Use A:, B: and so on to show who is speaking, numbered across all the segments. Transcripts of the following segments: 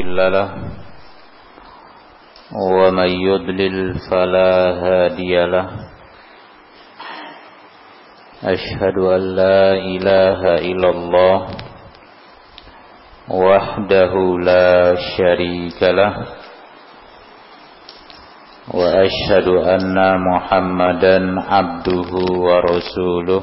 A: مضل له ومن يضلل فلا هادي له أشهد أن لا إله إلا الله وحده لا شريك له وأشهد أن محمدا عبده ورسوله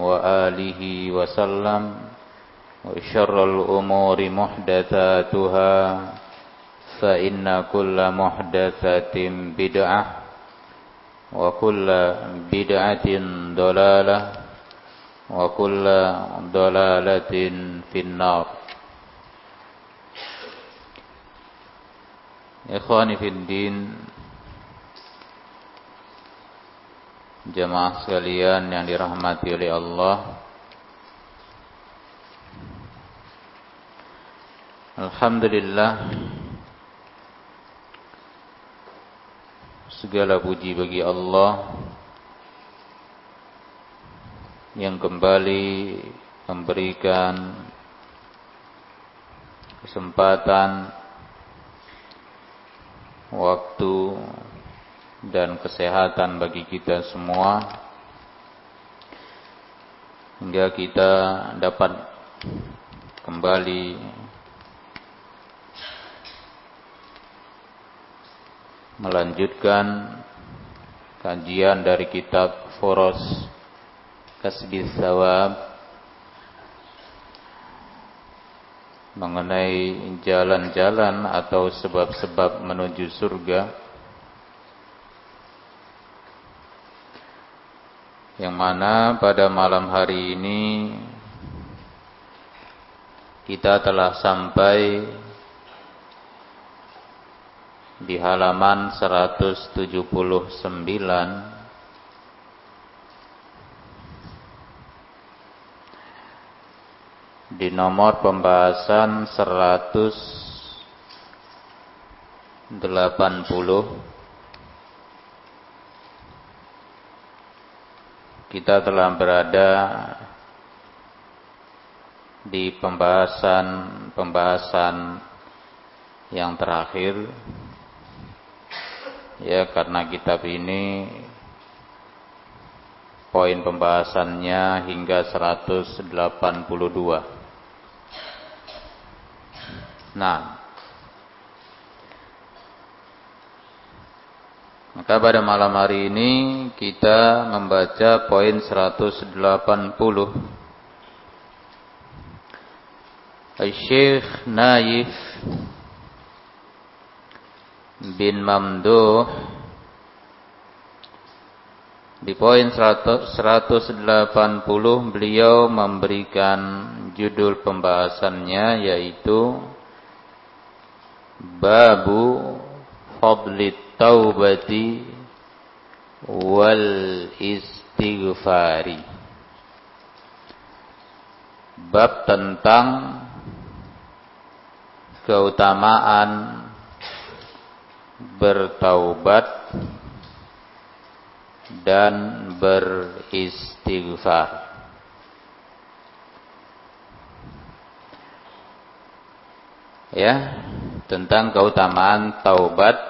A: وآله وسلم وشر الأمور محدثاتها فإن كل محدثة بدعة وكل بدعة ضلالة وكل ضلالة في النار. إخواني في الدين Jemaah sekalian yang dirahmati oleh Allah. Alhamdulillah. Segala puji bagi Allah Yang kembali memberikan Kesempatan Waktu dan kesehatan bagi kita semua. Hingga kita dapat kembali melanjutkan kajian dari kitab Foros Kasbis Sawab mengenai jalan-jalan atau sebab-sebab menuju surga yang mana pada malam hari ini kita telah sampai di halaman 179 di nomor pembahasan 180 kita telah berada di pembahasan-pembahasan yang terakhir. Ya karena kitab ini poin pembahasannya hingga 182 nah Maka pada malam hari ini kita membaca poin 180. Syekh Naif bin Mamduh di poin 180 beliau memberikan judul pembahasannya yaitu Babu Fadlit taubati wal istighfari bab tentang keutamaan bertaubat dan beristighfar. Ya, tentang keutamaan taubat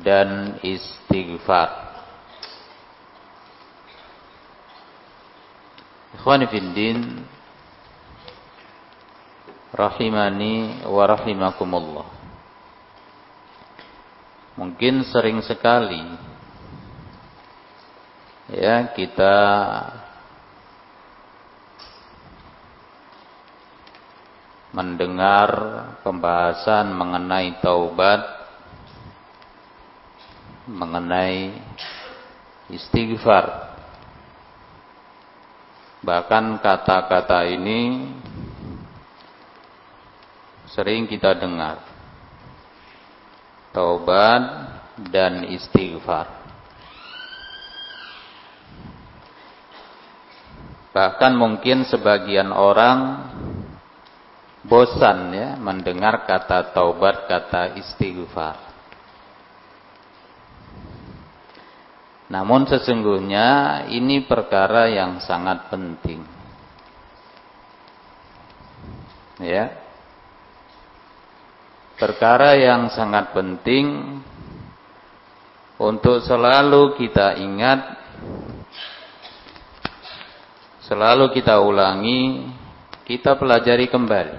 A: dan istighfar. Ikhwani fiddin rahimani wa rahimakumullah. Mungkin sering sekali ya kita mendengar pembahasan mengenai taubat mengenai istighfar bahkan kata-kata ini sering kita dengar taubat dan istighfar. Bahkan mungkin sebagian orang bosan ya mendengar kata taubat, kata istighfar. Namun sesungguhnya ini perkara yang sangat penting. Ya perkara yang sangat penting untuk selalu kita ingat, selalu kita ulangi, kita pelajari kembali.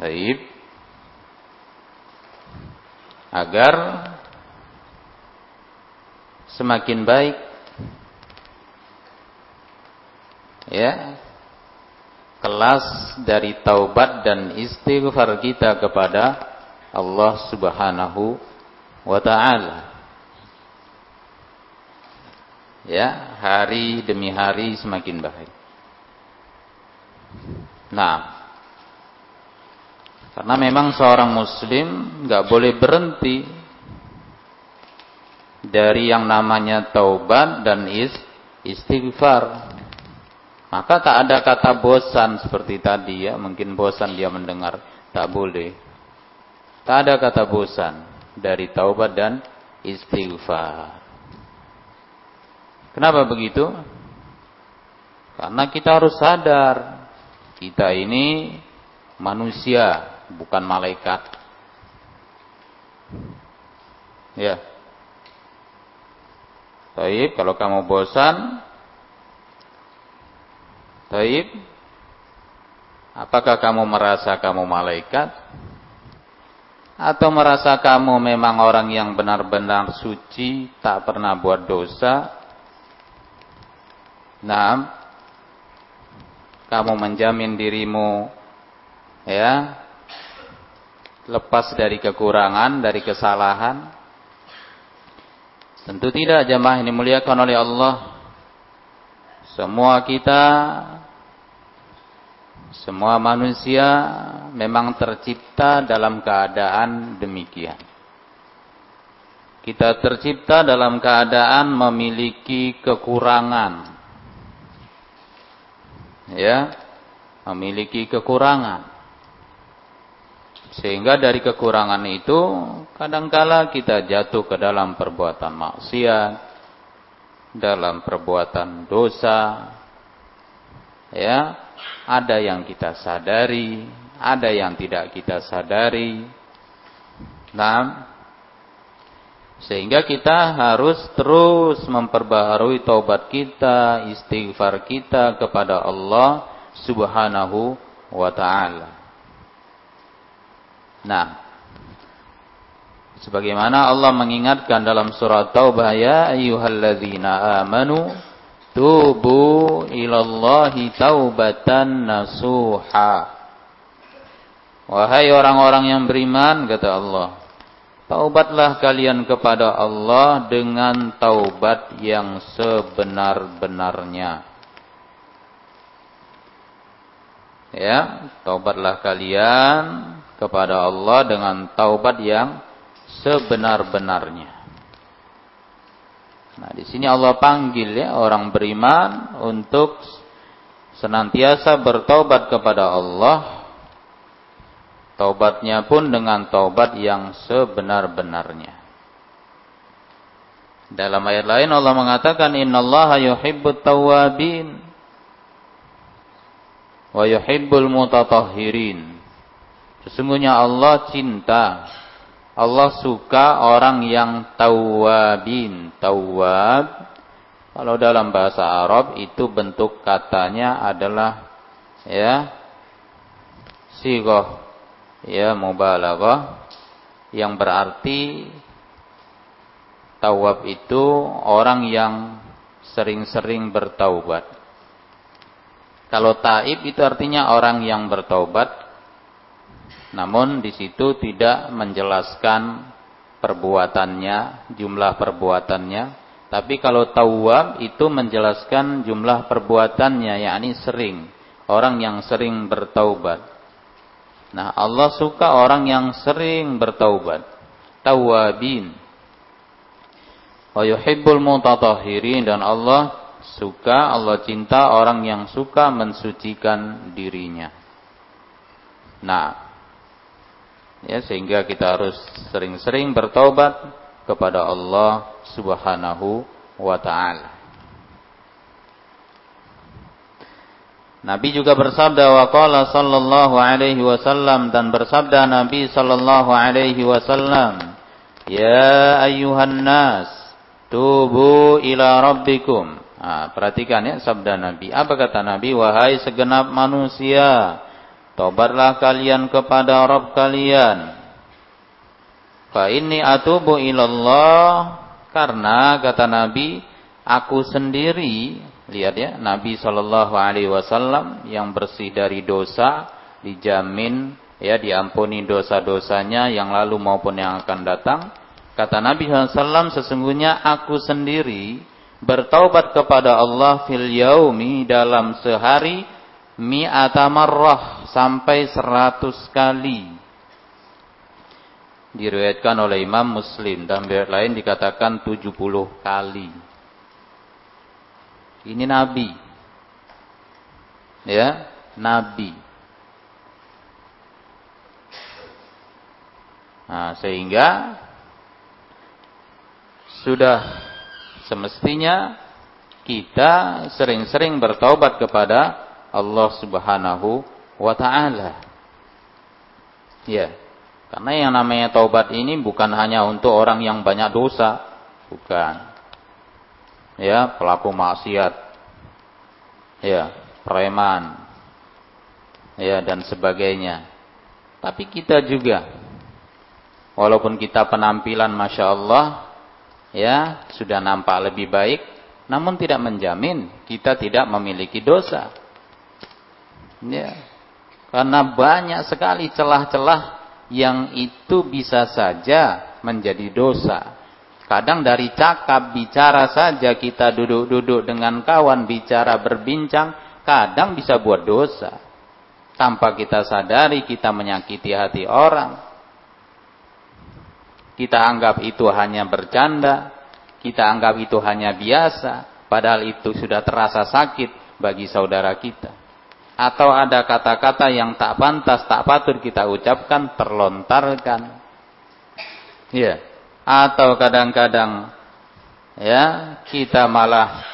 A: Baik. Agar semakin baik ya kelas dari taubat dan istighfar kita kepada Allah Subhanahu wa taala. Ya, hari demi hari semakin baik. Nah, karena memang seorang muslim nggak boleh berhenti dari yang namanya taubat dan istighfar. Maka tak ada kata bosan seperti tadi ya, mungkin bosan dia mendengar, tak boleh. Tak ada kata bosan dari taubat dan istighfar. Kenapa begitu? Karena kita harus sadar kita ini manusia, bukan malaikat. Ya. Baik, kalau kamu bosan, Taib. Apakah kamu merasa kamu malaikat? Atau merasa kamu memang orang yang benar-benar suci, tak pernah buat dosa? Nah, kamu menjamin dirimu ya lepas dari kekurangan, dari kesalahan? Tentu tidak jamaah ini muliakan oleh Allah. Semua kita semua manusia memang tercipta dalam keadaan demikian. Kita tercipta dalam keadaan memiliki kekurangan. Ya, memiliki kekurangan. Sehingga dari kekurangan itu kadangkala kita jatuh ke dalam perbuatan maksiat, dalam perbuatan dosa. Ya, ada yang kita sadari, ada yang tidak kita sadari. Nah, sehingga kita harus terus memperbaharui taubat kita, istighfar kita kepada Allah Subhanahu wa taala. Nah, sebagaimana Allah mengingatkan dalam surat Taubah ya ayyuhalladzina amanu Tubu ilallahi taubatan nasuha. Wahai orang-orang yang beriman, kata Allah. Taubatlah kalian kepada Allah dengan taubat yang sebenar-benarnya. Ya, taubatlah kalian kepada Allah dengan taubat yang sebenar-benarnya. Nah, di sini Allah panggil ya orang beriman untuk senantiasa bertobat kepada Allah. Taubatnya pun dengan taubat yang sebenar-benarnya. Dalam ayat lain Allah mengatakan innallaha yuhibbut tawwabin wa yuhibbul mutatahhirin. Sesungguhnya Allah cinta Allah suka orang yang tawwabin. Tawwab kalau dalam bahasa Arab itu bentuk katanya adalah ya sigoh ya mubalaghah yang berarti tawab itu orang yang sering-sering bertaubat. Kalau taib itu artinya orang yang bertaubat, namun di situ tidak menjelaskan perbuatannya, jumlah perbuatannya. Tapi kalau tawab itu menjelaskan jumlah perbuatannya, yakni sering. Orang yang sering bertaubat. Nah, Allah suka orang yang sering bertaubat. Tawabin. Wa yuhibbul mutatahhirin dan Allah suka, Allah cinta orang yang suka mensucikan dirinya. Nah, ya sehingga kita harus sering-sering bertaubat kepada Allah Subhanahu wa taala. Nabi juga bersabda wa qala sallallahu alaihi wasallam dan bersabda Nabi sallallahu alaihi wasallam Ya ayyuhan nas tubu ila rabbikum. Nah, perhatikan ya sabda Nabi. Apa kata Nabi? Wahai segenap manusia tobatlah kalian kepada Rabb kalian fa inni atubu ilallah karena kata Nabi aku sendiri Lihat ya, Nabi Shallallahu Alaihi Wasallam yang bersih dari dosa dijamin ya diampuni dosa-dosanya yang lalu maupun yang akan datang. Kata Nabi SAW, sesungguhnya aku sendiri bertaubat kepada Allah fil yaumi dalam sehari mi'ata marrah sampai seratus kali. Diriwayatkan oleh Imam Muslim dan lain dikatakan 70 kali. Ini nabi. Ya, nabi. Nah, sehingga sudah semestinya kita sering-sering bertaubat kepada Allah Subhanahu wa taala. Ya. Karena yang namanya taubat ini bukan hanya untuk orang yang banyak dosa, bukan. Ya pelaku maksiat. Ya preman. Ya dan sebagainya. Tapi kita juga walaupun kita penampilan masya Allah ya sudah nampak lebih baik namun tidak menjamin kita tidak memiliki dosa ya karena banyak sekali celah-celah yang itu bisa saja menjadi dosa Kadang dari cakap bicara saja kita duduk-duduk dengan kawan bicara berbincang, kadang bisa buat dosa. Tanpa kita sadari kita menyakiti hati orang. Kita anggap itu hanya bercanda, kita anggap itu hanya biasa, padahal itu sudah terasa sakit bagi saudara kita. Atau ada kata-kata yang tak pantas, tak patut kita ucapkan, terlontarkan. Ya. Atau kadang-kadang ya kita malah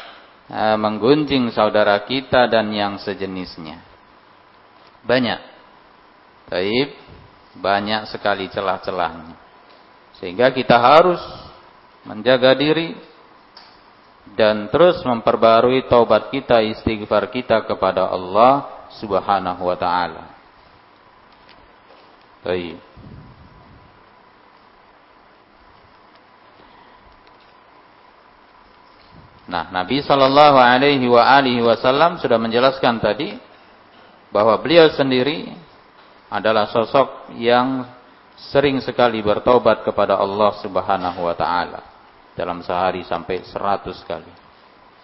A: e, menggunjing saudara kita dan yang sejenisnya. Banyak. Taib banyak sekali celah-celahnya. Sehingga kita harus menjaga diri dan terus memperbarui taubat kita, istighfar kita kepada Allah Subhanahu wa taala. Baik. Nah, Nabi Shallallahu Alaihi Wasallam sudah menjelaskan tadi bahwa beliau sendiri adalah sosok yang sering sekali bertobat kepada Allah Subhanahu Wa Taala dalam sehari sampai 100 kali.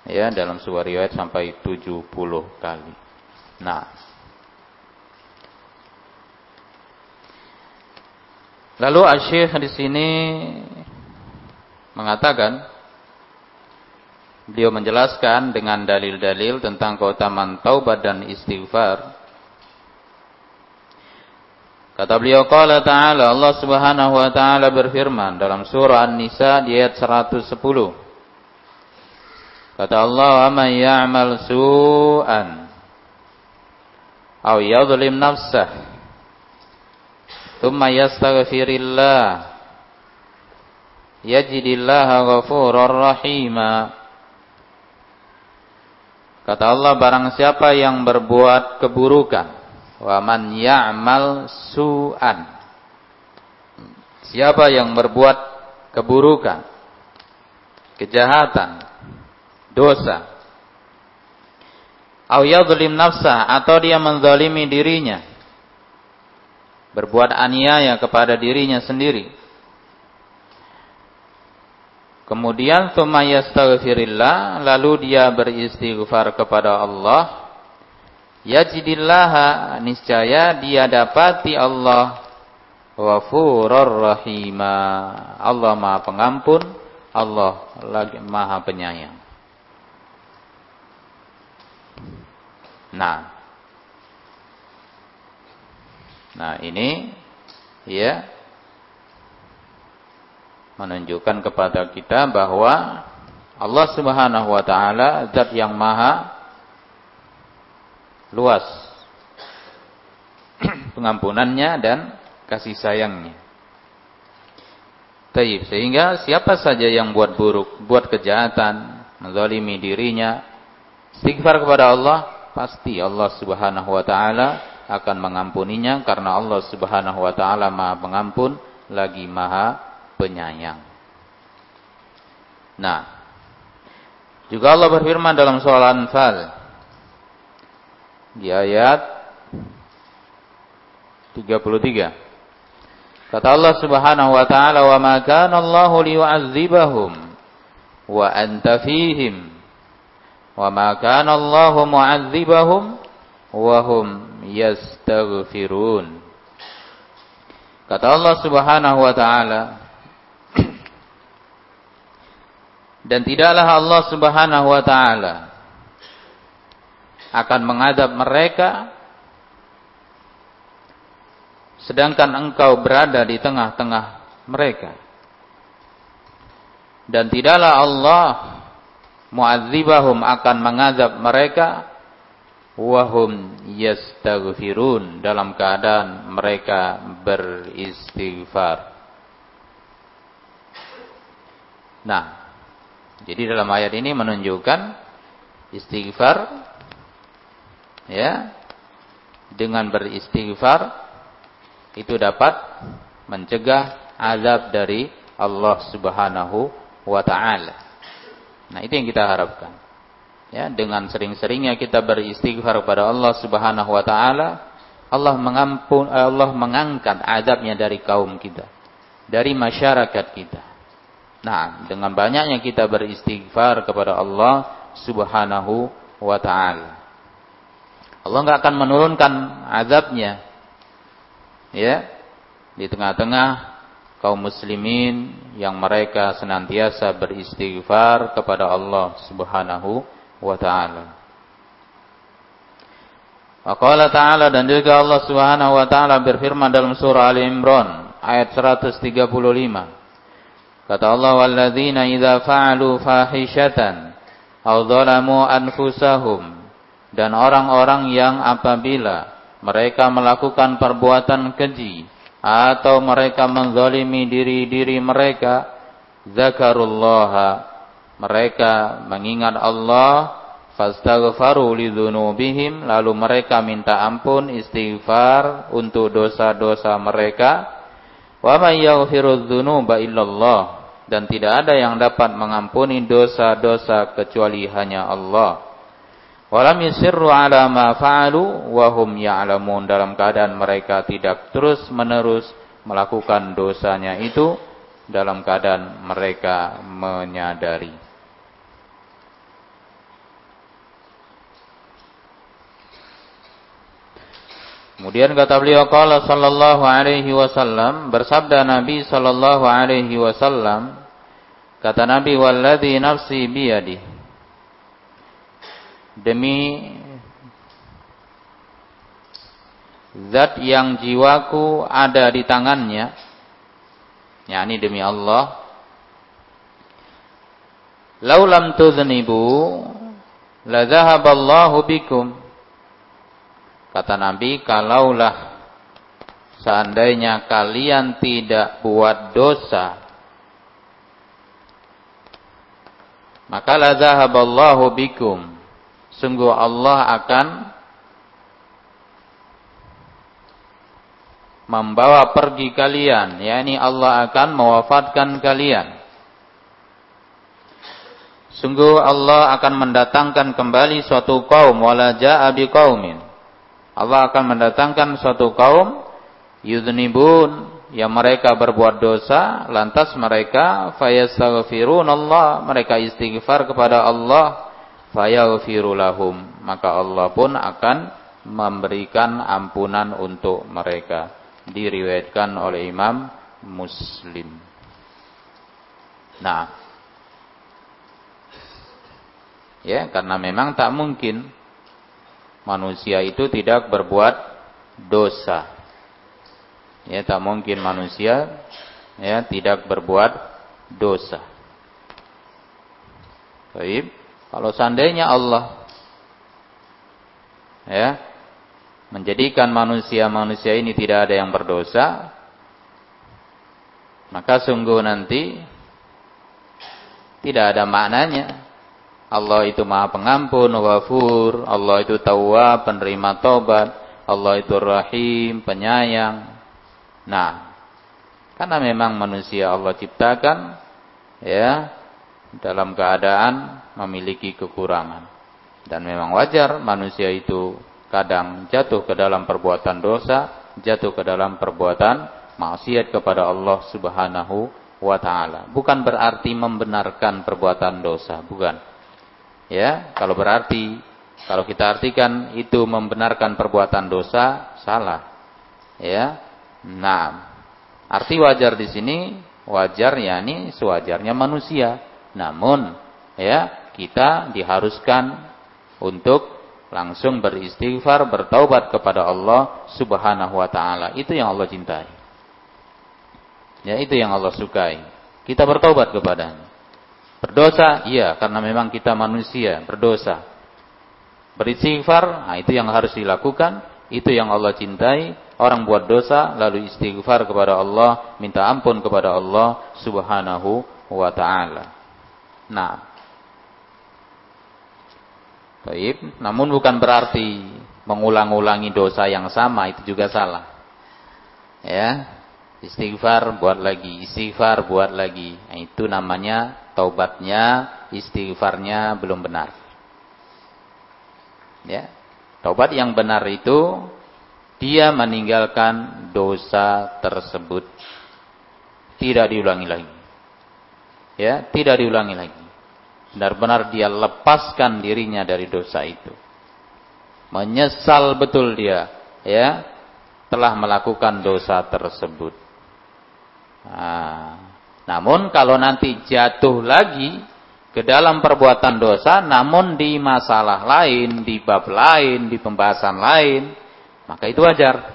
A: Ya, dalam sebuah riwayat sampai 70 kali. Nah, lalu Asyikh di sini mengatakan Beliau menjelaskan dengan dalil-dalil tentang keutamaan taubat dan istighfar. Kata beliau qala ta'ala Allah Subhanahu wa taala berfirman dalam surah An-Nisa di ayat 110. Kata Allah, "Amman ya'mal su'an aw yadhlim nafsah thumma yastaghfirillah yajidillaha ghafurur rahima." Kata Allah, barang siapa yang berbuat keburukan Wa man ya'mal su'an. Siapa yang berbuat keburukan, kejahatan, dosa, au yadhlim nafsah atau dia menzalimi dirinya, berbuat aniaya kepada dirinya sendiri. Kemudian tsumma yastaghfirillah, lalu dia beristighfar kepada Allah, yajidillaha niscaya dia dapati Allah. Ghafurur rahima. Allah Maha Pengampun Allah lagi Maha Penyayang. Nah. Nah ini ya menunjukkan kepada kita bahwa Allah Subhanahu wa taala zat yang maha luas pengampunannya dan kasih sayangnya. Taib. Sehingga siapa saja yang buat buruk, buat kejahatan, menzalimi dirinya, istighfar kepada Allah, pasti Allah Subhanahu wa taala akan mengampuninya karena Allah Subhanahu wa taala Maha Pengampun lagi Maha Penyayang. Nah, juga Allah berfirman dalam surah Al-Anfal di ayat 33. Kata Allah Subhanahu wa taala, "Wa ma kana Allahu liyu'adzibahum wa anta fihim wa ma kana Allahu mu'adzibahum wa hum yastaghfirun." Kata Allah Subhanahu wa taala, dan tidaklah Allah Subhanahu wa taala akan mengadab mereka. Sedangkan engkau berada di tengah-tengah mereka. Dan tidaklah Allah mu'adzibahum akan mengadab mereka. Wahum yastaghfirun dalam keadaan mereka beristighfar. Nah jadi dalam ayat ini menunjukkan istighfar ya dengan beristighfar itu dapat mencegah azab dari Allah Subhanahu wa taala. Nah, itu yang kita harapkan. Ya, dengan sering-seringnya kita beristighfar kepada Allah Subhanahu wa taala, Allah mengampun Allah mengangkat azabnya dari kaum kita, dari masyarakat kita. Nah, dengan banyaknya kita beristighfar kepada Allah Subhanahu wa taala. Allah nggak akan menurunkan azabnya. Ya. Di tengah-tengah kaum muslimin yang mereka senantiasa beristighfar kepada Allah Subhanahu wa taala. Wa ta'ala dan juga Allah Subhanahu wa taala berfirman dalam surah Ali Imran ayat 135. Kata Allah walladzina idza fa'alu fahishatan aw dhalamu anfusahum dan orang-orang yang apabila mereka melakukan perbuatan keji atau mereka menzalimi diri-diri mereka zakarullah mereka mengingat Allah fastaghfaru lidzunubihim lalu mereka minta ampun istighfar untuk dosa-dosa mereka. Wa may yaghfirudz dzunuba illallah dan tidak ada yang dapat mengampuni dosa-dosa kecuali hanya Allah Walam yusirru ala ma fa'alu wa hum ya'lamun dalam keadaan mereka tidak terus menerus melakukan dosanya itu dalam keadaan mereka menyadari. Kemudian kata beliau qala sallallahu alaihi wasallam bersabda Nabi sallallahu alaihi wasallam kata Nabi walladzi nafsi biyadihi demi zat yang jiwaku ada di tangannya yakni demi Allah laulam tudznibu la dhahaballahu bikum. Kata Nabi kalaulah seandainya kalian tidak buat dosa maka la dhahaballahu bikum sungguh Allah akan membawa pergi kalian, yakni Allah akan mewafatkan kalian. Sungguh Allah akan mendatangkan kembali suatu kaum. Wala jaa biqaumin. Allah akan mendatangkan suatu kaum yudnibun yang mereka berbuat dosa. Lantas mereka fayastaghfirun Allah mereka istighfar kepada Allah fayaghfiru lahum maka Allah pun akan memberikan ampunan untuk mereka diriwayatkan oleh Imam Muslim. Nah, ya karena memang tak mungkin manusia itu tidak berbuat dosa. Ya, tak mungkin manusia ya tidak berbuat dosa. Baik, kalau seandainya Allah ya menjadikan manusia-manusia ini tidak ada yang berdosa, maka sungguh nanti tidak ada maknanya. Allah itu maha pengampun, wafur, Allah itu tawwab, penerima tobat, Allah itu rahim, penyayang. Nah, karena memang manusia Allah ciptakan, ya, dalam keadaan memiliki kekurangan. Dan memang wajar manusia itu kadang jatuh ke dalam perbuatan dosa, jatuh ke dalam perbuatan maksiat kepada Allah Subhanahu wa taala. Bukan berarti membenarkan perbuatan dosa, bukan. Ya, kalau berarti kalau kita artikan itu membenarkan perbuatan dosa, salah. Ya. Nah, arti wajar di sini wajar yakni sewajarnya manusia. Namun, ya, kita diharuskan untuk langsung beristighfar, bertaubat kepada Allah Subhanahu wa taala. Itu yang Allah cintai. Ya, itu yang Allah sukai. Kita bertaubat kepadanya. Berdosa, iya, karena memang kita manusia, berdosa. Beristighfar, nah itu yang harus dilakukan, itu yang Allah cintai. Orang buat dosa lalu istighfar kepada Allah, minta ampun kepada Allah Subhanahu wa taala. Nah, Baik, namun bukan berarti mengulang-ulangi dosa yang sama itu juga salah. Ya, istighfar buat lagi, istighfar buat lagi. Nah, itu namanya taubatnya, istighfarnya belum benar. Ya, taubat yang benar itu dia meninggalkan dosa tersebut. Tidak diulangi lagi. Ya, tidak diulangi lagi benar-benar dia lepaskan dirinya dari dosa itu. Menyesal betul dia, ya, telah melakukan dosa tersebut. Nah, namun kalau nanti jatuh lagi ke dalam perbuatan dosa, namun di masalah lain, di bab lain, di pembahasan lain, maka itu wajar.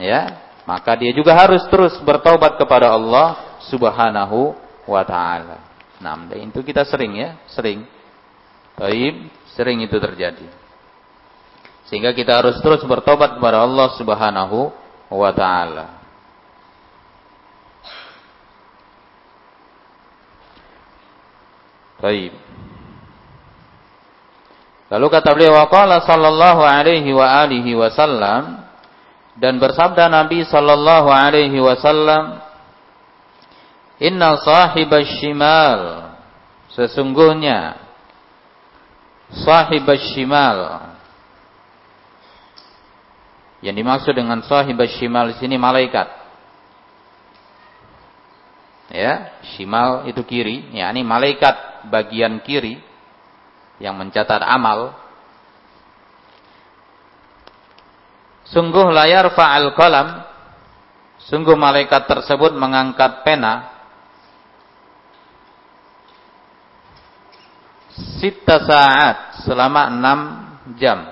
A: Ya, maka dia juga harus terus bertobat kepada Allah Subhanahu wa taala. Nah, itu kita sering ya, sering. Taib, sering itu terjadi. Sehingga kita harus terus bertobat kepada Allah Subhanahu wa taala. Taib. Lalu kata beliau waqala sallallahu alaihi wa alihi wasallam dan bersabda Nabi sallallahu alaihi wasallam Inna sahibas shimal. Sesungguhnya Sahibas shimal. Yang dimaksud dengan sahibas shimal di sini malaikat. Ya, shimal itu kiri, ya ini malaikat bagian kiri yang mencatat amal. Sungguh layar fa'al kolam, sungguh malaikat tersebut mengangkat pena Sita saat selama enam jam.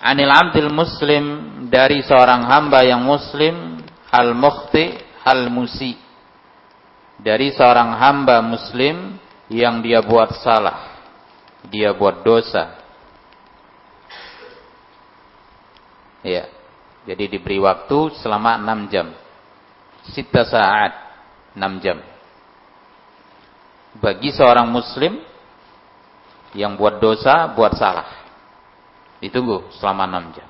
A: Anil abdil muslim dari seorang hamba yang muslim al-mukhti al-musi. Dari seorang hamba muslim yang dia buat salah. Dia buat dosa. Ya. Jadi diberi waktu selama 6 jam. Sita saat 6 jam. Bagi seorang muslim yang buat dosa, buat salah. Ditunggu selama 6 jam.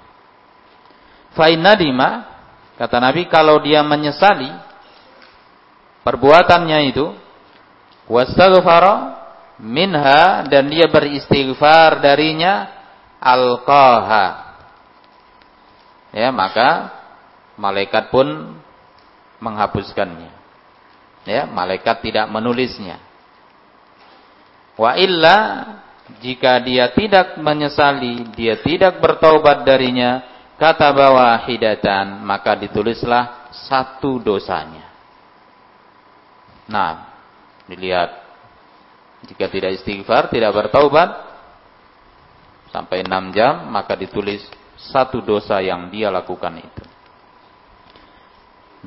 A: Fa'in nadima, kata Nabi, kalau dia menyesali perbuatannya itu, wastaghfara minha dan dia beristighfar darinya alqaha. Ya, maka malaikat pun menghapuskannya. Ya, malaikat tidak menulisnya. Wa illa jika dia tidak menyesali, dia tidak bertaubat darinya, kata bahwa hidatan, maka ditulislah satu dosanya. Nah, dilihat jika tidak istighfar, tidak bertaubat sampai enam jam, maka ditulis satu dosa yang dia lakukan itu.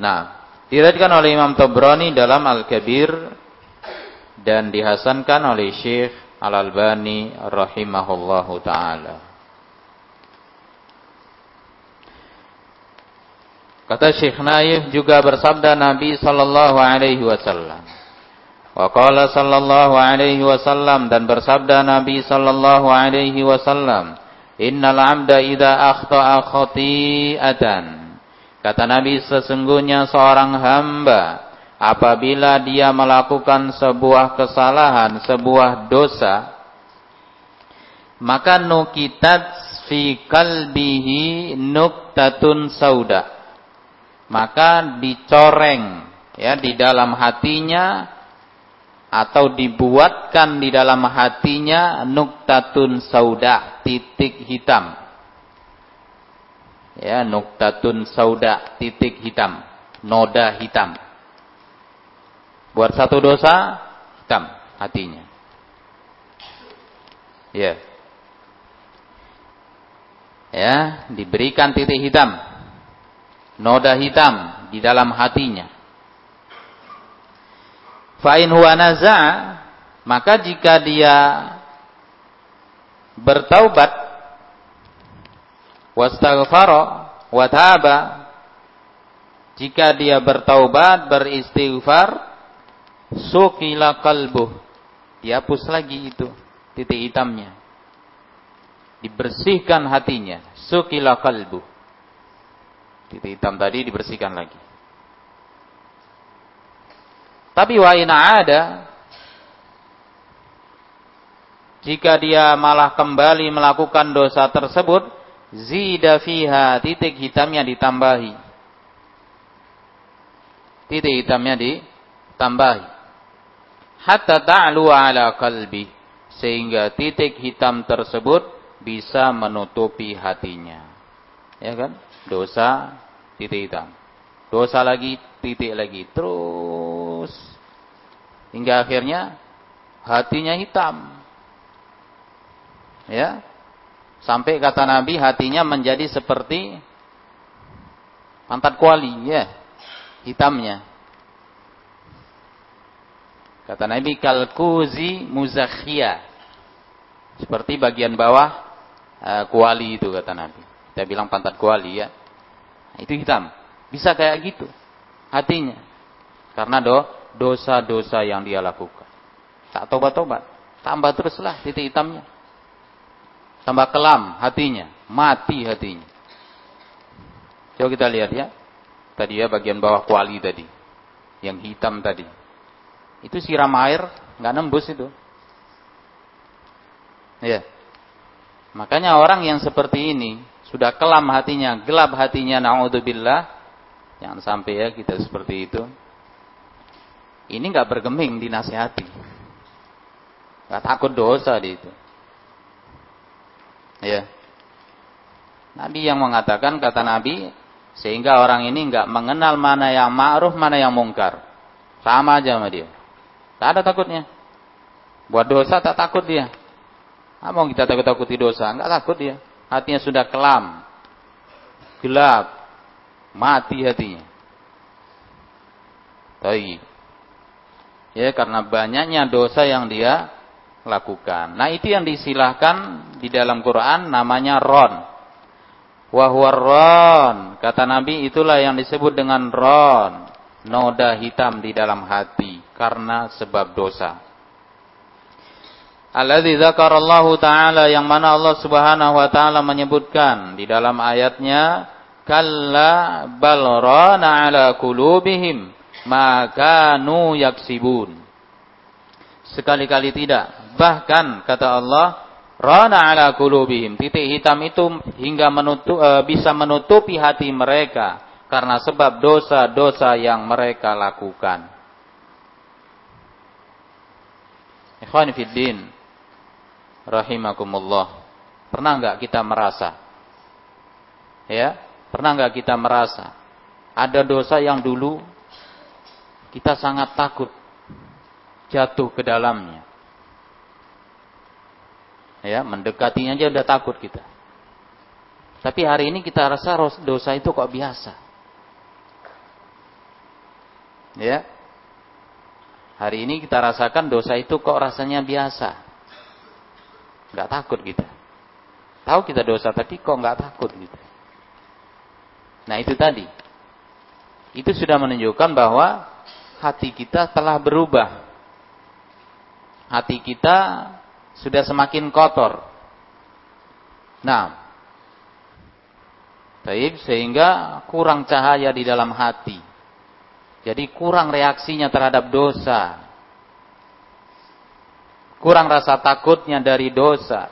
A: Nah, diriwayatkan oleh Imam Tabrani dalam Al-Kabir dan dihasankan oleh Syekh Al-Albani rahimahullahu taala. Kata Syekh Naif juga bersabda Nabi sallallahu alaihi wasallam. Wa qala sallallahu alaihi wasallam dan bersabda Nabi sallallahu alaihi wasallam, "Innal 'abda idza akhta'a khati'atan" Kata Nabi sesungguhnya seorang hamba apabila dia melakukan sebuah kesalahan, sebuah dosa, maka nukitat fi kalbihi nuktatun sauda. Maka dicoreng ya di dalam hatinya atau dibuatkan di dalam hatinya nuktatun sauda, titik hitam ya nuktatun sauda titik hitam noda hitam buat satu dosa hitam hatinya. Ya. Ya diberikan titik hitam. Noda hitam di dalam hatinya. Fa'in huwa maka jika dia bertaubat wastaghfara wa jika dia bertaubat beristighfar sukila kalbuh. Dihapus lagi itu titik hitamnya. Dibersihkan hatinya. Sukila kalbu titik hitam tadi dibersihkan lagi. Tapi wa ada jika dia malah kembali melakukan dosa tersebut zida fiha titik hitamnya ditambahi. Titik hitamnya ditambahi hatta ta'lu ala kalbi sehingga titik hitam tersebut bisa menutupi hatinya. Ya kan? Dosa titik hitam. Dosa lagi titik lagi. Terus. Hingga akhirnya hatinya hitam. Ya. Sampai kata Nabi hatinya menjadi seperti pantat kuali, ya, hitamnya. Kata Nabi kalkuzi muzakhia. Seperti bagian bawah uh, kuali itu kata Nabi. Kita bilang pantat kuali ya. Nah, itu hitam. Bisa kayak gitu hatinya. Karena do dosa-dosa yang dia lakukan. Tak tobat-tobat. Tambah teruslah titik hitamnya tambah kelam hatinya, mati hatinya. Coba kita lihat ya. Tadi ya bagian bawah kuali tadi. Yang hitam tadi. Itu siram air, nggak nembus itu. Ya. Makanya orang yang seperti ini sudah kelam hatinya, gelap hatinya, naudzubillah. Jangan sampai ya kita seperti itu. Ini nggak bergeming dinasihati. Nggak takut dosa di itu. Ya. Nabi yang mengatakan kata Nabi sehingga orang ini enggak mengenal mana yang ma'ruf mana yang mungkar. Sama aja sama dia. Tak ada takutnya. Buat dosa tak takut dia. Apa kita takut-takuti dosa? Enggak takut dia. hatinya sudah kelam, gelap, mati hatinya. Baik. Ya, karena banyaknya dosa yang dia lakukan. Nah, itu yang disilahkan di dalam Quran namanya ron. Wahwaron, kata Nabi itulah yang disebut dengan ron, noda hitam di dalam hati karena sebab dosa. Alladzi dzakarallahu taala yang mana Allah Subhanahu wa taala menyebutkan di dalam ayatnya kalla bal rana ala qulubihim ma kanu yaksibun. Sekali-kali tidak. Bahkan kata Allah rana ala qulubihim. Titik hitam itu hingga menutup, e, bisa menutupi hati mereka karena sebab dosa-dosa yang mereka lakukan. Ikhwan fiddin rahimakumullah. Pernah enggak kita merasa? Ya, pernah enggak kita merasa ada dosa yang dulu kita sangat takut jatuh ke dalamnya. Ya, mendekatinya aja udah takut kita. Tapi hari ini kita rasa dosa itu kok biasa. Ya. Hari ini kita rasakan dosa itu kok rasanya biasa nggak takut kita. Tahu kita dosa tadi kok nggak takut gitu. Nah itu tadi. Itu sudah menunjukkan bahwa hati kita telah berubah. Hati kita sudah semakin kotor. Nah, baik sehingga kurang cahaya di dalam hati. Jadi kurang reaksinya terhadap dosa kurang rasa takutnya dari dosa.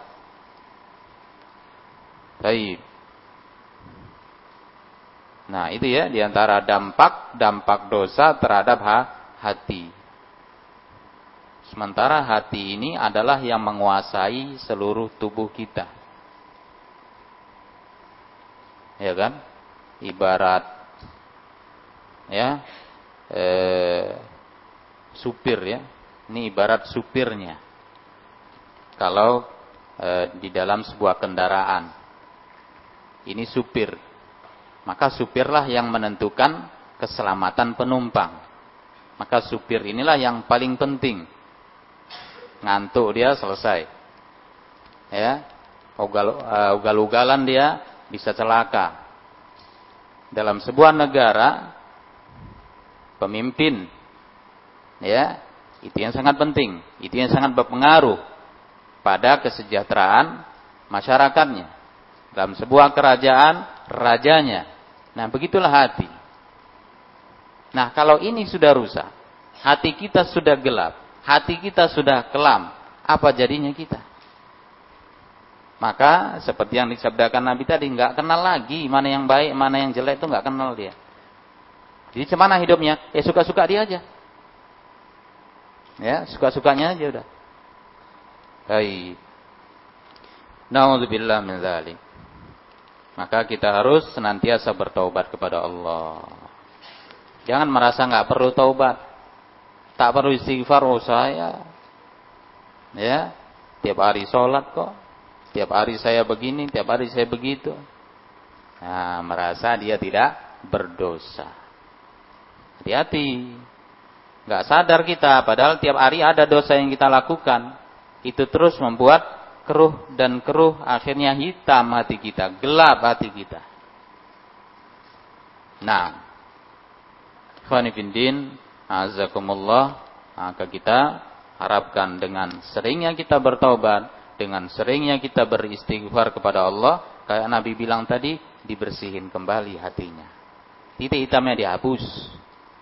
A: Baik. Nah, itu ya di antara dampak dampak dosa terhadap hati. Sementara hati ini adalah yang menguasai seluruh tubuh kita. Ya kan? Ibarat ya eh, supir ya. Ini ibarat supirnya kalau e, di dalam sebuah kendaraan. Ini supir. Maka supirlah yang menentukan keselamatan penumpang. Maka supir inilah yang paling penting. Ngantuk dia selesai. Ya. Uh, ugal-ugalan dia bisa celaka. Dalam sebuah negara pemimpin ya, itu yang sangat penting, itu yang sangat berpengaruh pada kesejahteraan masyarakatnya. Dalam sebuah kerajaan, rajanya. Nah, begitulah hati. Nah, kalau ini sudah rusak, hati kita sudah gelap, hati kita sudah kelam, apa jadinya kita? Maka seperti yang disabdakan Nabi tadi, nggak kenal lagi mana yang baik, mana yang jelek itu nggak kenal dia. Jadi cemana hidupnya? Ya suka-suka dia aja. Ya, suka-sukanya aja udah. Baik. Nauzubillah min dzalik. Maka kita harus senantiasa bertaubat kepada Allah. Jangan merasa nggak perlu taubat. Tak perlu istighfar oh saya. Ya, tiap hari sholat kok. Tiap hari saya begini, tiap hari saya begitu. Nah, merasa dia tidak berdosa. Hati-hati. Nggak sadar kita, padahal tiap hari ada dosa yang kita lakukan itu terus membuat keruh dan keruh akhirnya hitam hati kita, gelap hati kita. Nah, Khanifindin, azakumullah, maka kita harapkan dengan seringnya kita bertobat, dengan seringnya kita beristighfar kepada Allah, kayak Nabi bilang tadi, dibersihin kembali hatinya. Titik hitamnya dihapus,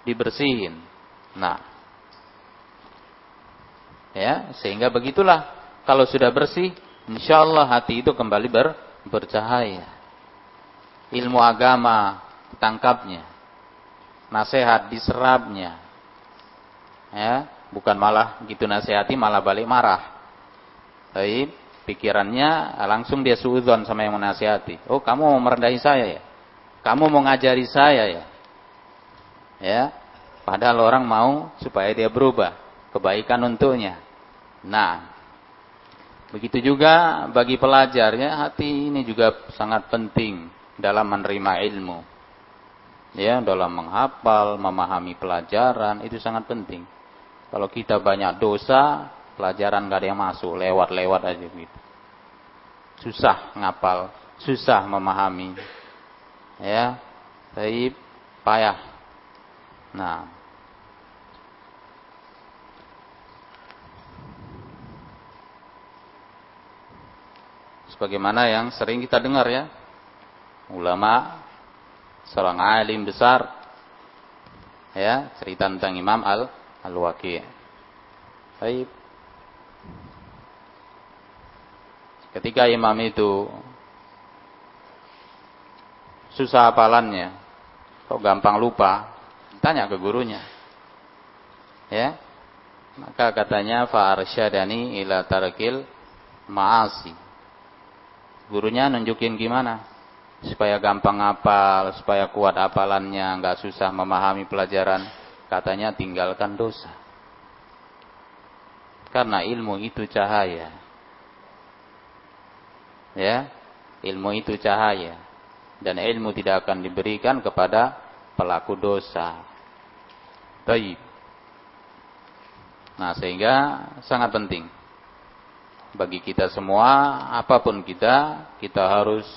A: dibersihin. Nah, Ya, sehingga begitulah kalau sudah bersih, insya Allah hati itu kembali ber, bercahaya. Ilmu agama tangkapnya, nasihat diserapnya. Ya, bukan malah gitu nasihati malah balik marah. Baik, pikirannya langsung dia suudon sama yang menasihati. Oh, kamu mau merendahi saya ya? Kamu mau ngajari saya ya? Ya, padahal orang mau supaya dia berubah kebaikan untuknya. Nah, Begitu juga bagi pelajar ya, hati ini juga sangat penting dalam menerima ilmu. Ya, dalam menghafal, memahami pelajaran itu sangat penting. Kalau kita banyak dosa, pelajaran gak ada yang masuk, lewat-lewat aja gitu. Susah ngapal, susah memahami. Ya, tapi payah. Nah, sebagaimana yang sering kita dengar ya. Ulama seorang alim besar ya, cerita tentang Imam Al Al-Waqi'. Baik. Ketika imam itu susah hafalannya, kok gampang lupa, tanya ke gurunya. Ya. Maka katanya fa arsyadani ila tarkil ma'asi Gurunya nunjukin gimana? Supaya gampang hafal, supaya kuat hafalannya, nggak susah memahami pelajaran. Katanya tinggalkan dosa. Karena ilmu itu cahaya. Ya, ilmu itu cahaya. Dan ilmu tidak akan diberikan kepada pelaku dosa. Baik. Nah, sehingga sangat penting bagi kita semua apa pun kita kita harus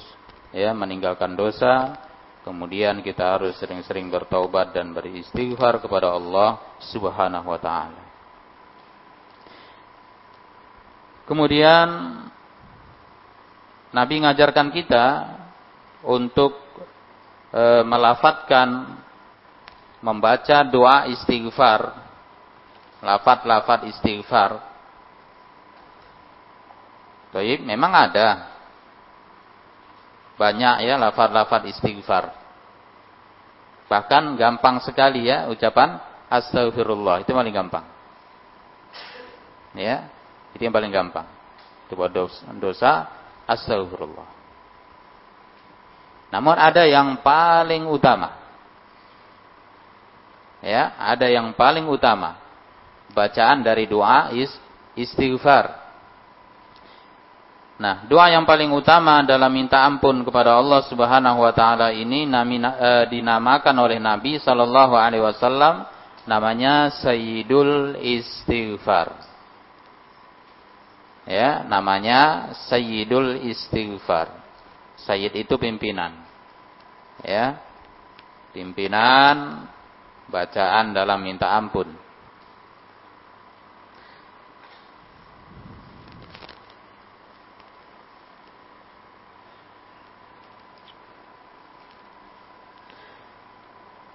A: ya meninggalkan dosa. Kemudian kita harus sering-sering bertaubat dan beristighfar kepada Allah Subhanahu wa taala. Kemudian Nabi mengajarkan kita untuk e, melafatkan membaca doa istighfar lafat-lafat istighfar Baik, memang ada. Banyak ya lafaz-lafaz istighfar. Bahkan gampang sekali ya ucapan astagfirullah. Itu paling gampang. Ya, itu yang paling gampang. Itu dosa, dosa astagfirullah. Namun ada yang paling utama. Ya, ada yang paling utama. Bacaan dari doa is istighfar. Nah, doa yang paling utama dalam minta ampun kepada Allah Subhanahu wa taala ini nami, e, dinamakan oleh Nabi sallallahu alaihi wasallam namanya Sayyidul Istighfar. Ya, namanya Sayyidul Istighfar. Sayyid itu pimpinan. Ya. Pimpinan bacaan dalam minta ampun.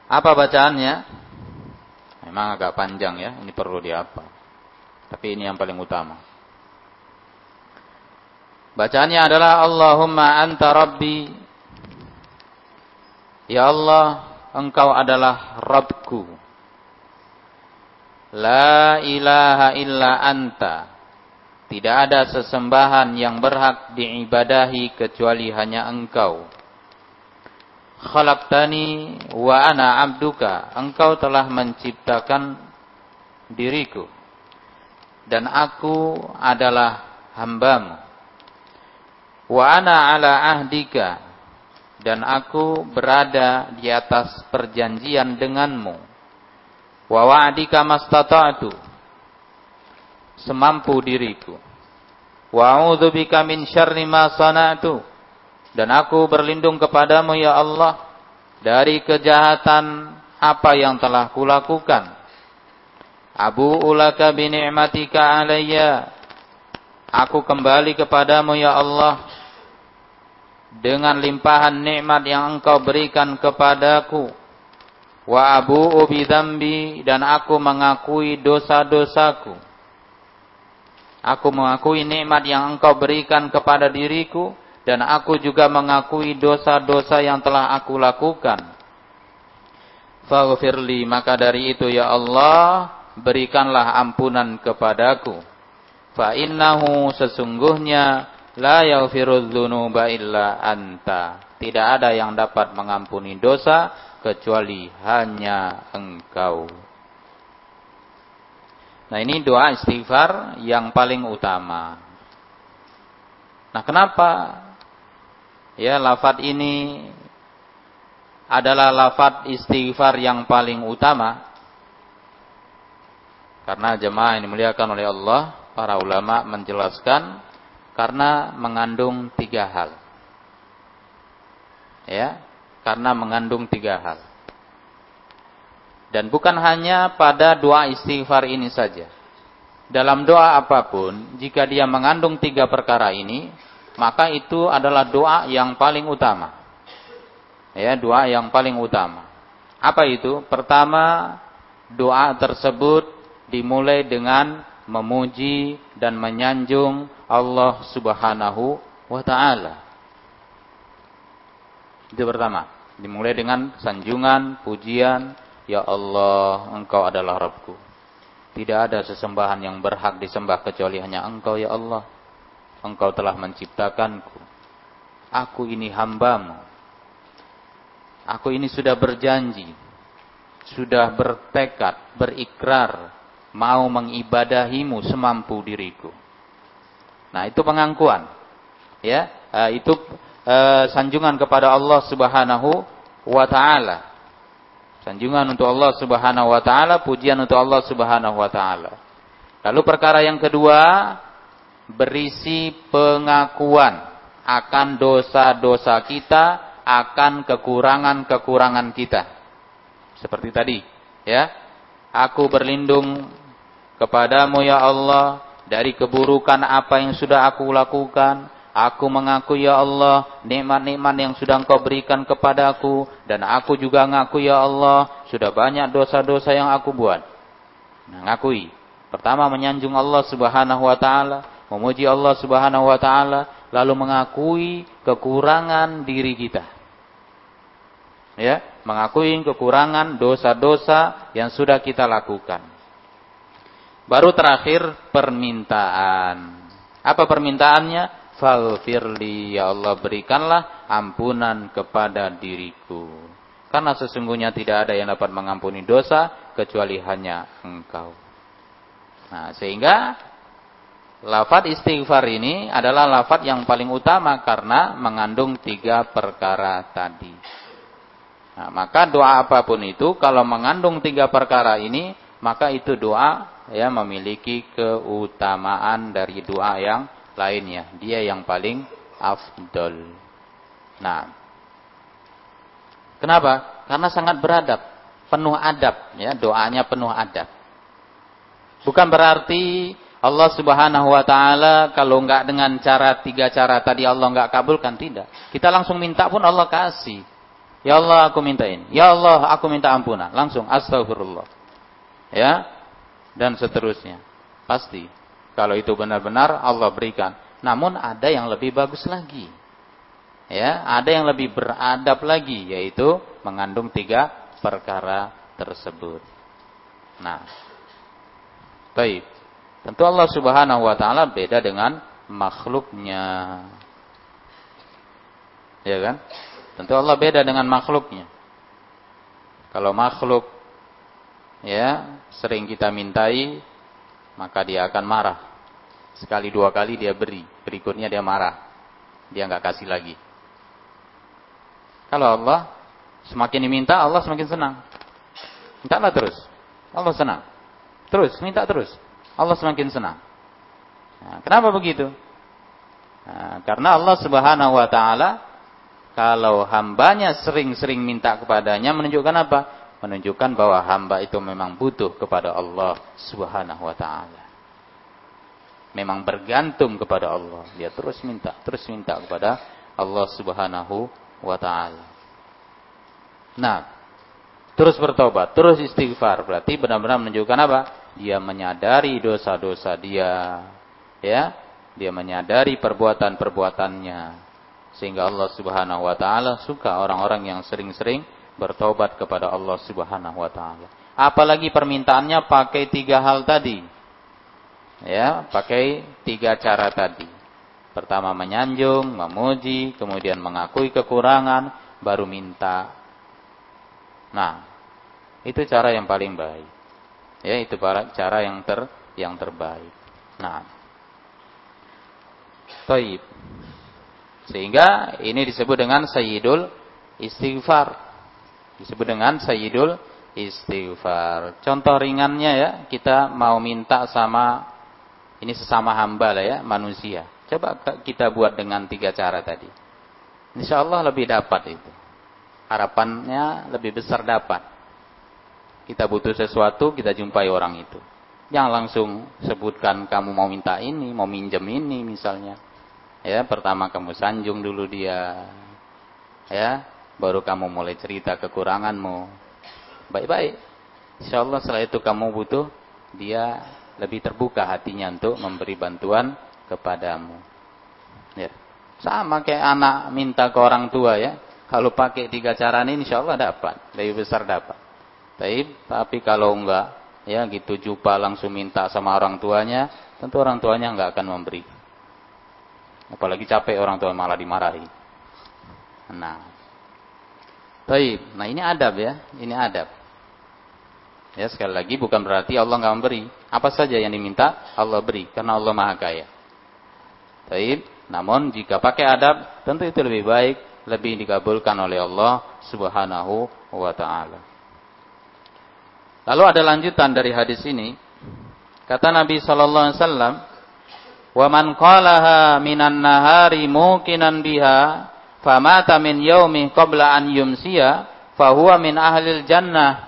A: Apa bacaannya? Memang agak panjang ya, ini perlu diapa. Tapi ini yang paling utama. Bacaannya adalah Allahumma anta rabbi. Ya Allah, engkau adalah Rabbku. La ilaha illa anta. Tidak ada sesembahan yang berhak diibadahi kecuali hanya engkau khalaqtani wa ana abduka. Engkau telah menciptakan diriku. Dan aku adalah hambamu. Wa ana ala ahdika. Dan aku berada di atas perjanjian denganmu. Wa wa'dika mastata'tu. Semampu diriku. Wa a'udzubika min syarri ma sana'tu dan aku berlindung kepadamu ya Allah dari kejahatan apa yang telah kulakukan. Abu ulaka bini'matika alayya. Aku kembali kepadamu ya Allah dengan limpahan nikmat yang engkau berikan kepadaku. Wa abu ubi dambi dan aku mengakui dosa-dosaku. Aku mengakui nikmat yang engkau berikan kepada diriku dan aku juga mengakui dosa-dosa yang telah aku lakukan. Faghfirli maka dari itu ya Allah berikanlah ampunan kepadaku. Fa innahu sesungguhnya la yaghfirudz dzunuba illa anta. Tidak ada yang dapat mengampuni dosa kecuali hanya engkau. Nah ini doa istighfar yang paling utama. Nah, kenapa ya lafat ini adalah lafat istighfar yang paling utama? Karena jemaah yang dimuliakan oleh Allah, para ulama menjelaskan karena mengandung tiga hal. Ya, karena mengandung tiga hal. Dan bukan hanya pada doa istighfar ini saja. Dalam doa apa pun, jika dia mengandung tiga perkara ini, maka itu adalah doa yang paling utama. Ya, doa yang paling utama. Apa itu? Pertama, doa tersebut dimulai dengan memuji dan menyanjung Allah Subhanahu wa taala. Itu pertama. Dimulai dengan sanjungan, pujian, Ya Allah, Engkau adalah Rabbku. Tidak ada sesembahan yang berhak disembah kecuali hanya Engkau, Ya Allah. Engkau telah menciptakanku. Aku ini hambamu. Aku ini sudah berjanji. Sudah bertekad, berikrar. Mau mengibadahimu semampu diriku. Nah, itu pengakuan. Ya, eh, itu uh, sanjungan kepada Allah Subhanahu wa taala. Sanjungan untuk Allah Subhanahu wa taala, pujian untuk Allah Subhanahu wa taala. Lalu perkara yang kedua berisi pengakuan akan dosa-dosa kita, akan kekurangan-kekurangan kita. Seperti tadi, ya. Aku berlindung kepadamu ya Allah dari keburukan apa yang sudah aku lakukan Aku mengaku ya Allah nikmat-nikmat yang sudah engkau berikan kepadaku dan aku juga mengaku ya Allah sudah banyak dosa-dosa yang aku buat. Nah. Pertama menyanjung Allah Subhanahu wa taala, memuji Allah Subhanahu wa taala, lalu mengakui kekurangan diri kita. Ya, mengakui kekurangan dosa-dosa yang sudah kita lakukan. Baru terakhir permintaan. Apa permintaannya? Falfirli ya Allah berikanlah ampunan kepada diriku. Karena sesungguhnya tidak ada yang dapat mengampuni dosa kecuali hanya engkau. Nah, sehingga lafat istighfar ini adalah lafat yang paling utama karena mengandung tiga perkara tadi. Nah, maka doa apa pun itu kalau mengandung tiga perkara ini, maka itu doa ya memiliki keutamaan dari doa yang lainnya. Dia yang paling afdol. Nah, kenapa? Karena sangat beradab, penuh adab, ya doanya penuh adab. Bukan berarti Allah Subhanahu wa taala kalau enggak dengan cara tiga cara tadi Allah enggak kabulkan tidak. Kita langsung minta pun Allah kasih. Ya Allah aku mintain. Ya Allah aku minta ampunan. Langsung astagfirullah. Ya. Dan seterusnya. Pasti. Kalau itu benar-benar Allah berikan. Namun ada yang lebih bagus lagi. Ya, ada yang lebih beradab lagi yaitu mengandung tiga perkara tersebut. Nah, baik. Tentu Allah Subhanahu wa taala beda dengan makhluknya. Ya kan? Tentu Allah beda dengan makhluknya. Kalau makhluk ya sering kita mintai maka dia akan marah. Sekali dua kali dia beri, berikutnya dia marah. Dia nggak kasih lagi. Kalau Allah semakin diminta, Allah semakin senang. Mintalah terus. Allah senang. Terus, minta terus. Allah semakin senang. Nah, kenapa begitu? Nah, karena Allah Subhanahu wa taala kalau hambanya sering-sering minta kepadanya menunjukkan apa? Menunjukkan bahwa hamba itu memang butuh kepada Allah Subhanahu wa taala memang bergantung kepada Allah. Dia terus minta, terus minta kepada Allah Subhanahu wa taala. Nah, terus bertobat, terus istighfar berarti benar-benar menunjukkan apa? Dia menyadari dosa-dosa dia, ya. Dia menyadari perbuatan-perbuatannya sehingga Allah Subhanahu wa taala suka orang-orang yang sering-sering bertobat kepada Allah Subhanahu wa taala. Apalagi permintaannya pakai tiga hal tadi ya pakai tiga cara tadi. Pertama menyanjung, memuji, kemudian mengakui kekurangan, baru minta. Nah, itu cara yang paling baik. Ya, itu cara yang ter yang terbaik. Nah. Taib. Sehingga ini disebut dengan sayyidul istighfar. Disebut dengan sayyidul istighfar. Contoh ringannya ya, kita mau minta sama ini sesama hamba lah ya, manusia. Coba kita buat dengan tiga cara tadi. Insya Allah lebih dapat itu. Harapannya lebih besar dapat. Kita butuh sesuatu, kita jumpai orang itu. Jangan langsung sebutkan kamu mau minta ini, mau minjem ini misalnya. Ya, pertama kamu sanjung dulu dia. Ya, baru kamu mulai cerita kekuranganmu. Baik-baik. Insya Allah setelah itu kamu butuh, dia lebih terbuka hatinya untuk memberi bantuan kepadamu. Ya. Sama kayak anak minta ke orang tua ya. Kalau pakai tiga cara ini insya Allah dapat. Lebih besar dapat. Tapi, tapi kalau enggak, ya gitu jumpa langsung minta sama orang tuanya, tentu orang tuanya enggak akan memberi. Apalagi capek orang tua malah dimarahi. Nah, baik. Nah ini adab ya, ini adab. Ya sekali lagi bukan berarti Allah enggak memberi. Apa saja yang diminta Allah beri karena Allah maha kaya. Baik. Namun jika pakai adab tentu itu lebih baik, lebih dikabulkan oleh Allah Subhanahu wa taala. Lalu ada lanjutan dari hadis ini. Kata Nabi sallallahu alaihi wasallam, "Wa man qalaha minan nahari muqinan biha, famata min yaumi qabla an yumsiya, fahuwa min ahlil jannah."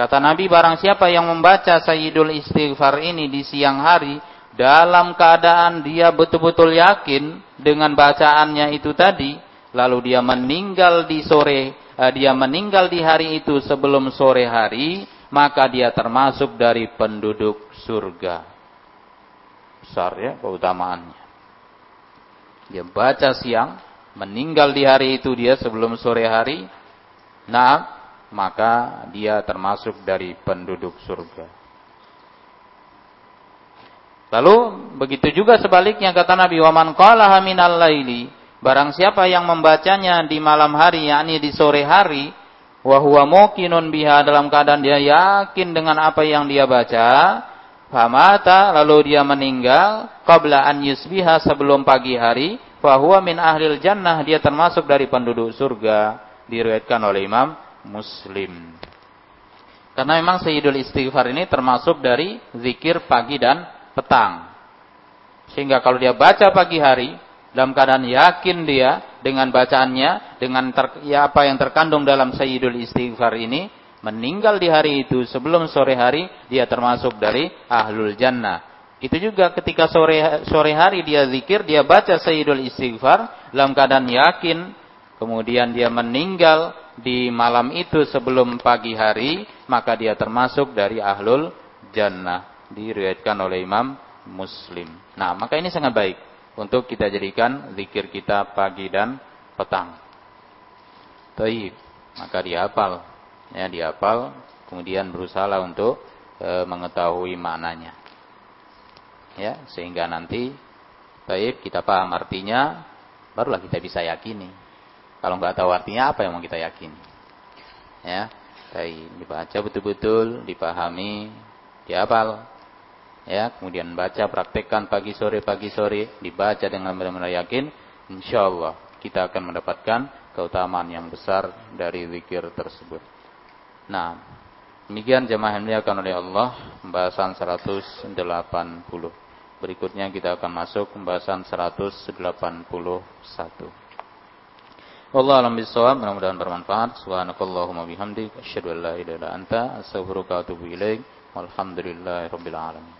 A: Kata Nabi, barang siapa yang membaca Sayyidul Istighfar ini di siang hari, dalam keadaan dia betul-betul yakin dengan bacaannya itu tadi, lalu dia meninggal di sore uh, dia meninggal di hari itu sebelum sore hari, maka dia termasuk dari penduduk surga. Besar ya keutamaannya. Dia baca siang, meninggal di hari itu dia sebelum sore hari, nah maka dia termasuk dari penduduk surga. Lalu begitu juga sebaliknya kata Nabi Waman qalaha minal laili Barang siapa yang membacanya di malam hari, yakni di sore hari, wahwa mukinun biha dalam keadaan dia yakin dengan apa yang dia baca, famata lalu dia meninggal qabla an yusbiha sebelum pagi hari, fahuwa min ahlil jannah dia termasuk dari penduduk surga diriwayatkan oleh Imam Muslim. Karena memang Sayyidul Istighfar ini termasuk dari zikir pagi dan petang. Sehingga kalau dia baca pagi hari, dalam keadaan yakin dia dengan bacaannya, dengan ter, ya apa yang terkandung dalam Sayyidul Istighfar ini, meninggal di hari itu sebelum sore hari, dia termasuk dari Ahlul Jannah. Itu juga ketika sore sore hari dia zikir, dia baca Sayyidul Istighfar dalam keadaan yakin, kemudian dia meninggal di malam itu sebelum pagi hari, maka dia termasuk dari Ahlul Jannah. Diriwayatkan oleh Imam Muslim. Nah, maka ini sangat baik untuk kita jadikan zikir kita pagi dan petang. Taib, maka dihafal, ya dihafal, kemudian berusaha untuk e, mengetahui maknanya. Ya, sehingga nanti taib kita paham artinya, barulah kita bisa yakini. Kalau nggak tahu artinya apa yang mau kita yakini? Ya, taib dibaca betul-betul, dipahami, dihafal, ya kemudian baca praktekkan pagi sore pagi sore dibaca dengan benar-benar yakin insya Allah kita akan mendapatkan keutamaan yang besar dari zikir tersebut. Nah demikian jemaah yang dimuliakan oleh Allah pembahasan 180 berikutnya kita akan masuk pembahasan 181 Allah alam bisawab mudah-mudahan bermanfaat. Subhanakallahumma bihamdik asyhadu an la ilaha illa anta astaghfiruka wa atubu ilaik. Walhamdulillahi rabbil alamin